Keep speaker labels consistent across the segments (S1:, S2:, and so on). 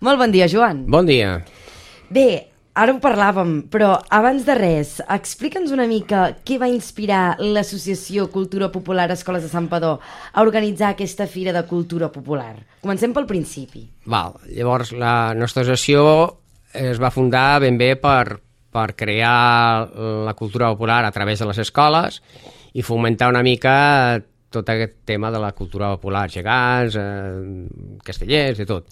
S1: Molt bon dia, Joan.
S2: Bon dia.
S1: Bé, ara ho parlàvem, però abans de res, explica'ns una mica què va inspirar l'Associació Cultura Popular Escoles de Sant Padó a organitzar aquesta Fira de Cultura Popular. Comencem pel principi.
S2: Val. Llavors, la nostra associació es va fundar ben bé per, per crear la cultura popular a través de les escoles i fomentar una mica tot aquest tema de la cultura popular, gegants, eh, castellers, de tot.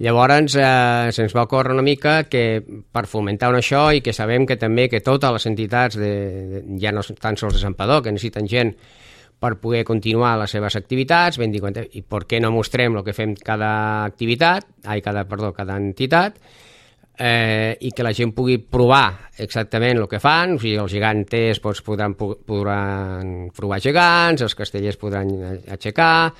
S2: Llavors eh, se'ns va ocórrer una mica que per fomentar això i que sabem que també que totes les entitats, de, de, ja no tan sols de Sant Padó, que necessiten gent per poder continuar les seves activitats, ben dir, i per què no mostrem el que fem cada activitat, ai, cada, perdó, cada entitat, eh, i que la gent pugui provar exactament el que fan, o sigui, els geganters doncs, podran, podran provar gegants, els castellers podran aixecar,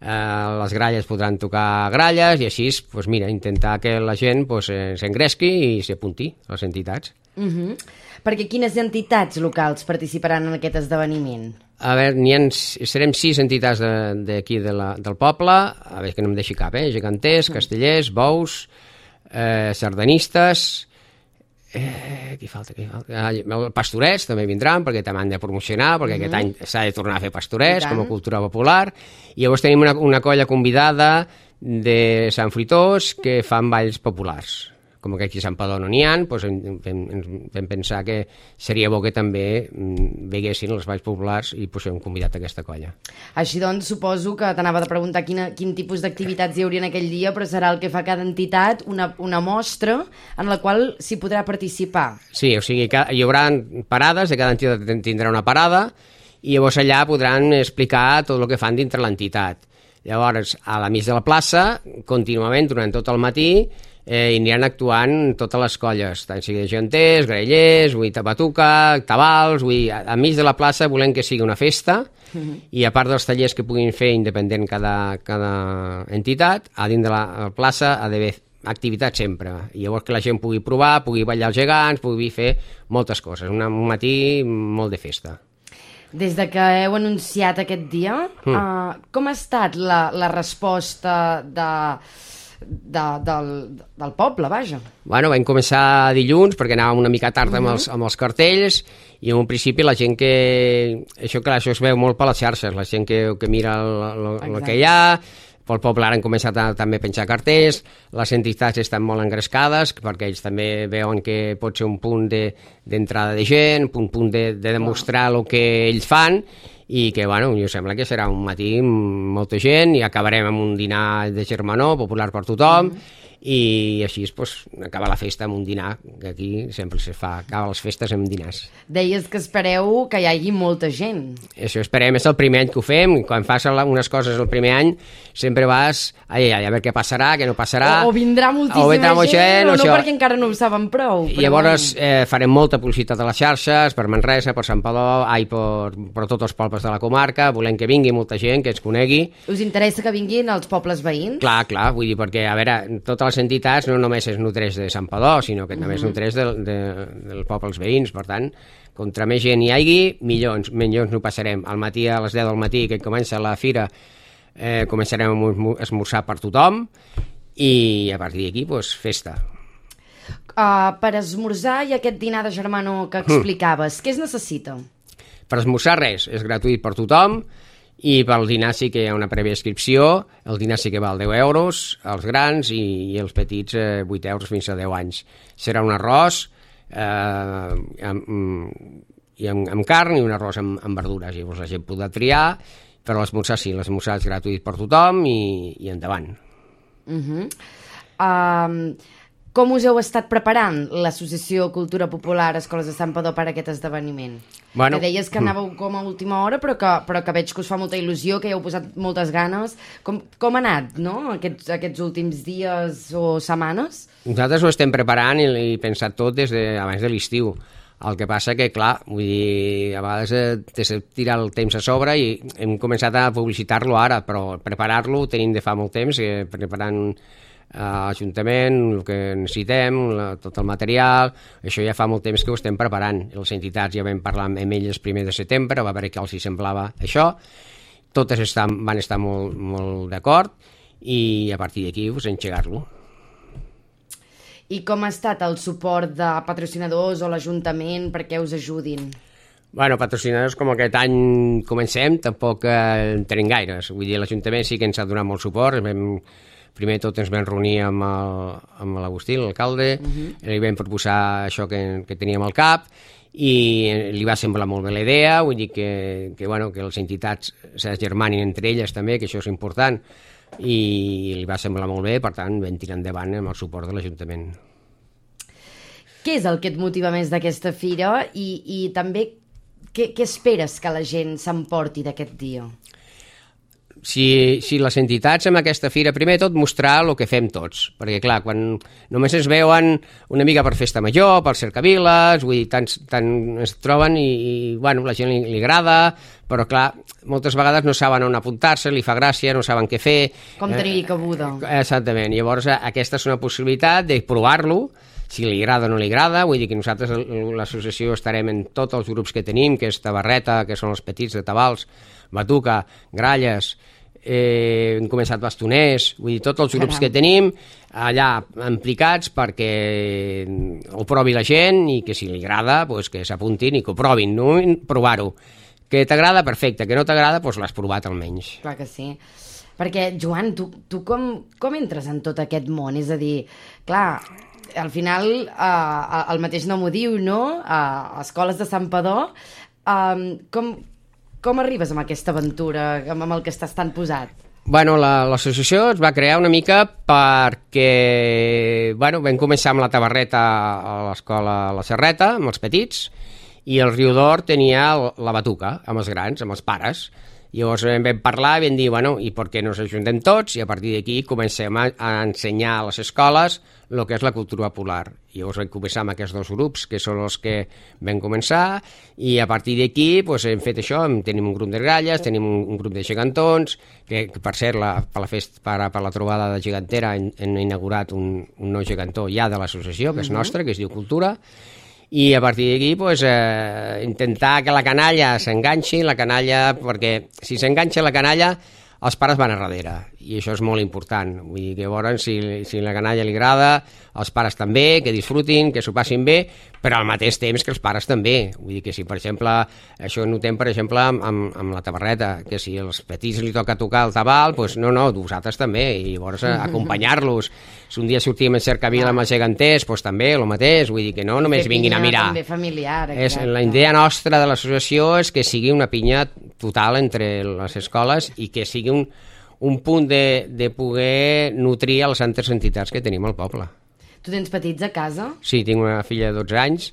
S2: eh, les gralles podran tocar gralles, i així, doncs, mira, intentar que la gent doncs, s'engresqui i s'apunti a les entitats.
S1: Uh -huh. Perquè quines entitats locals participaran en aquest esdeveniment?
S2: A veure, ha, serem sis entitats d'aquí de, de la, del poble, a veure que no em deixi cap, eh? geganters, castellers, bous, eh, sardanistes, eh, qui falta, qui falta? Ah, pastorets també vindran perquè també han de promocionar perquè mm -hmm. aquest any s'ha de tornar a fer pastorets com a cultura popular i llavors tenim una, una colla convidada de Sant Fritós que fan balls populars com que aquí a Sant Padó no n'hi ha, doncs vam, vam, vam pensar que seria bo que també mm, veguessin els balls populars i pues, hem convidat aquesta colla.
S1: Així doncs, suposo que t'anava de preguntar quina, quin tipus d'activitats hi haurien aquell dia, però serà el que fa cada entitat, una, una mostra en la qual s'hi podrà participar.
S2: Sí, o sigui, que hi haurà parades, de cada entitat tindrà una parada, i llavors allà podran explicar tot el que fan dintre l'entitat. Llavors, a la mig de la plaça, contínuament, durant tot el matí, eh, i aniran actuant totes les colles, tant sigui de genters, graellers, vull tabatuca, tabals, vull, a, a mig de la plaça volem que sigui una festa, uh -huh. i a part dels tallers que puguin fer independent cada, cada entitat, a dins de la plaça ha d'haver activitat sempre, i llavors que la gent pugui provar, pugui ballar els gegants, pugui fer moltes coses, un matí molt de festa.
S1: Des de que heu anunciat aquest dia, mm. uh, com ha estat la, la resposta de de, del, del poble, vaja.
S2: Bueno, vam començar dilluns perquè anàvem una mica tard uh -huh. amb, els, amb els cartells i en un principi la gent que... Això, clar, això es veu molt per les xarxes, la gent que, que mira el, el, que hi ha, pel poble ara han començat a també penjar cartells, les entitats estan molt engrescades perquè ells també veuen que pot ser un punt d'entrada de, de gent, un punt de, de demostrar el que ells fan i que, bueno, jo sembla que serà un matí amb molta gent i acabarem amb un dinar de germanor popular per tothom. Mm. -hmm i així pues, acaba la festa amb un dinar, que aquí sempre se fa, acaba les festes amb dinars.
S1: Deies que espereu que hi hagi molta gent.
S2: Això esperem, és el primer any que ho fem, quan fas unes coses el primer any sempre vas, ai, ai, a veure què passarà, què no passarà...
S1: O, o vindrà moltíssima o vindrà gent, gent, o, no, perquè encara no ho saben prou.
S2: I llavors eh, farem molta publicitat a les xarxes, per Manresa, per Sant Padó, ai, per, per tots els pobles de la comarca, volem que vingui molta gent, que ens conegui.
S1: Us interessa que vinguin els pobles veïns?
S2: Clar, clar, vull dir, perquè, a veure, totes les entitats no només es nutreix de Sant Padó, sinó que també es mhm. nutreix de, de, dels pobles veïns, per tant, contra més gent hi hagi, millors, menys no passarem. Al matí, a les 10 del matí, que comença la fira, eh, començarem a esmorzar per tothom i a partir d'aquí, doncs, festa.
S1: Uh, per esmorzar i aquest dinar de germano que hm. explicaves, mm. què es necessita?
S2: Per esmorzar res, és gratuït per tothom, i pel dinar sí que hi ha una prèvia inscripció, el dinar sí que val 10 euros, els grans i, i els petits eh, 8 euros fins a 10 anys. Serà un arròs eh, amb, i amb, amb carn i un arròs amb, amb verdures, llavors la gent podrà triar, però l'esmorzar sí, l'esmorzar és gratuït per tothom i, i endavant.
S1: Uh -huh. um, com us heu estat preparant l'Associació Cultura Popular Escoles de Sant Padó per aquest esdeveniment? Bueno, que deies que anàveu com a última hora, però que, però que veig que us fa molta il·lusió, que hi heu posat moltes ganes. Com, com ha anat, no?, aquests, aquests últims dies o setmanes?
S2: Nosaltres ho estem preparant i, i pensat tot des de, abans de l'estiu. El que passa que, clar, vull dir, a vegades eh, te tirar el temps a sobre i hem començat a publicitar-lo ara, però preparar-lo tenim de fa molt temps, eh, preparant a l'Ajuntament, el que necessitem, la, tot el material, això ja fa molt temps que ho estem preparant. Les entitats ja vam parlar amb elles primer de setembre, va veure que els hi semblava això, totes estan, van estar molt, molt d'acord i a partir d'aquí pues, engegar-lo.
S1: I com ha estat el suport de patrocinadors o l'Ajuntament perquè us ajudin?
S2: Bueno, patrocinadors com aquest any comencem, tampoc eh, en tenim gaires. Vull dir, l'Ajuntament sí que ens ha donat molt suport. Vam, primer tot ens vam reunir amb l'Agustí, l'alcalde, uh mhm. -huh. li vam proposar això que, que teníem al cap i li va semblar molt bé la idea, vull dir que, que, bueno, que les entitats s'agermanin entre elles també, que això és important, i li va semblar molt bé, per tant vam tirar endavant amb el suport de l'Ajuntament.
S1: Què és el que et motiva més d'aquesta fira i, i també què, què esperes que la gent s'emporti d'aquest dia?
S2: Si, si les entitats amb aquesta fira, primer tot mostrar el que fem tots, perquè clar, quan només es veuen una mica per festa major, per cercaviles, vull dir, tant, tant es troben i, i bueno, la gent li, li agrada, però clar, moltes vegades no saben on apuntar-se, li fa gràcia, no saben què fer.
S1: Com tenir eh, cabuda.
S2: Exactament, llavors aquesta és una possibilitat de provar-lo, si li agrada o no li agrada, vull dir que nosaltres l'associació estarem en tots els grups que tenim, que és Tabarreta, que són els petits de Tabals, Batuca, Gralles, eh, hem començat bastoners, vull dir, tots els grups Caram. que tenim allà implicats perquè ho provi la gent i que si li agrada pues, que s'apuntin i que ho provin, no provar-ho. Que t'agrada, perfecte, que no t'agrada, doncs l'has provat almenys.
S1: Clar que sí. Perquè, Joan, tu, tu com, com entres en tot aquest món? És a dir, clar, al final uh, el mateix nom ho diu, no? Uh, escoles de Sant Padó. Uh, com, com arribes amb aquesta aventura, amb el que estàs tan posat?
S2: Bueno, l'associació la, es va crear una mica perquè bueno, vam començar amb la tabarreta a l'escola La Serreta, amb els petits, i el Riu d'Or tenia la batuca, amb els grans, amb els pares. Llavors vam parlar i vam dir, bueno, i per què no s'ajuntem tots? I a partir d'aquí comencem a, a ensenyar a les escoles el que és la cultura popular. I llavors vam començar amb aquests dos grups, que són els que vam començar, i a partir d'aquí pues, hem fet això, tenim un grup de gralles, tenim un, un grup de gegantons, que, que per cert, la, per, la fest, per, per la trobada de gegantera hem, hem inaugurat un, un nou gegantó ja de l'associació, que és nostre, que es diu Cultura, i a partir d'aquí pues, eh, intentar que la canalla s'enganxi, la canalla, perquè si s'enganxa la canalla els pares van a darrere, i això és molt important. Vull dir que veure si, si la canalla li agrada, els pares també, que disfrutin, que s'ho passin bé, però al mateix temps que els pares també. Vull dir que si, per exemple, això notem, per exemple, amb, amb, amb la tabarreta, que si als petits li toca tocar el tabal, doncs no, no, vosaltres també, i llavors acompanyar-los. Si un dia sortim a cercavila amb els geganters, doncs també, el mateix, vull dir que no només vinguin a mirar.
S1: També familiar,
S2: és, la idea nostra de l'associació és que sigui una pinya total entre les escoles i que sigui un, un punt de, de poder nutrir les altres entitats que tenim al poble.
S1: Tu tens petits a casa?
S2: Sí, tinc una filla de 12 anys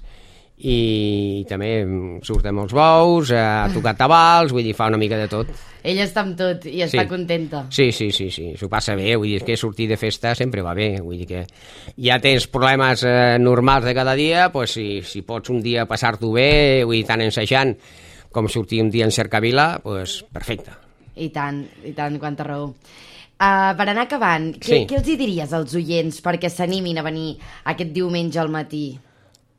S2: i també surt amb els bous, a tocar tabals, vull dir, fa una mica de tot.
S1: Ella està amb tot i està sí. contenta.
S2: Sí, sí, sí, sí, s'ho passa bé, vull dir, que sortir de festa sempre va bé, vull dir que ja tens problemes eh, normals de cada dia, pues, si, si pots un dia passar-t'ho bé, vull dir, tant ensajant com sortir un dia en cercavila, pues, perfecte.
S1: I tant, i tant, quanta raó. Uh, per anar acabant, què, sí. què els hi diries als oients perquè s'animin a venir aquest diumenge al matí?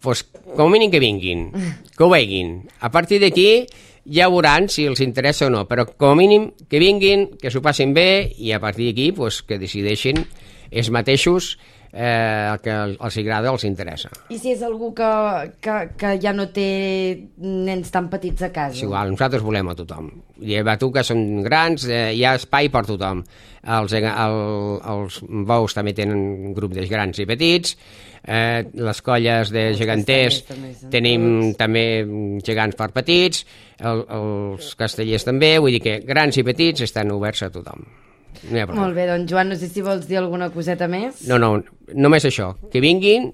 S2: Pues, com a mínim que vinguin, que ho veguin. A partir d'aquí ja veuran si els interessa o no, però com a mínim que vinguin, que s'ho passin bé i a partir d'aquí pues, que decideixin ells mateixos eh, el que els agrada els interessa.
S1: I si és algú que, que, que ja no té nens tan petits a casa?
S2: És igual, nosaltres volem a tothom. I a tu que són grans, eh, hi ha espai per tothom. Els, el, els bous també tenen grup de grans i petits, eh, les colles de els geganters tenim també gegants per petits, el, els castellers també, vull dir que grans i petits estan oberts a tothom.
S1: No Molt bé, doncs Joan, no sé si vols dir alguna coseta més.
S2: No, no, només això, que vinguin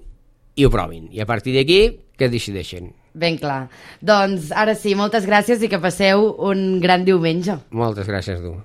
S2: i ho provin. I a partir d'aquí, que decideixen.
S1: Ben clar. Doncs ara sí, moltes gràcies i que passeu un gran diumenge.
S2: Moltes gràcies, tu.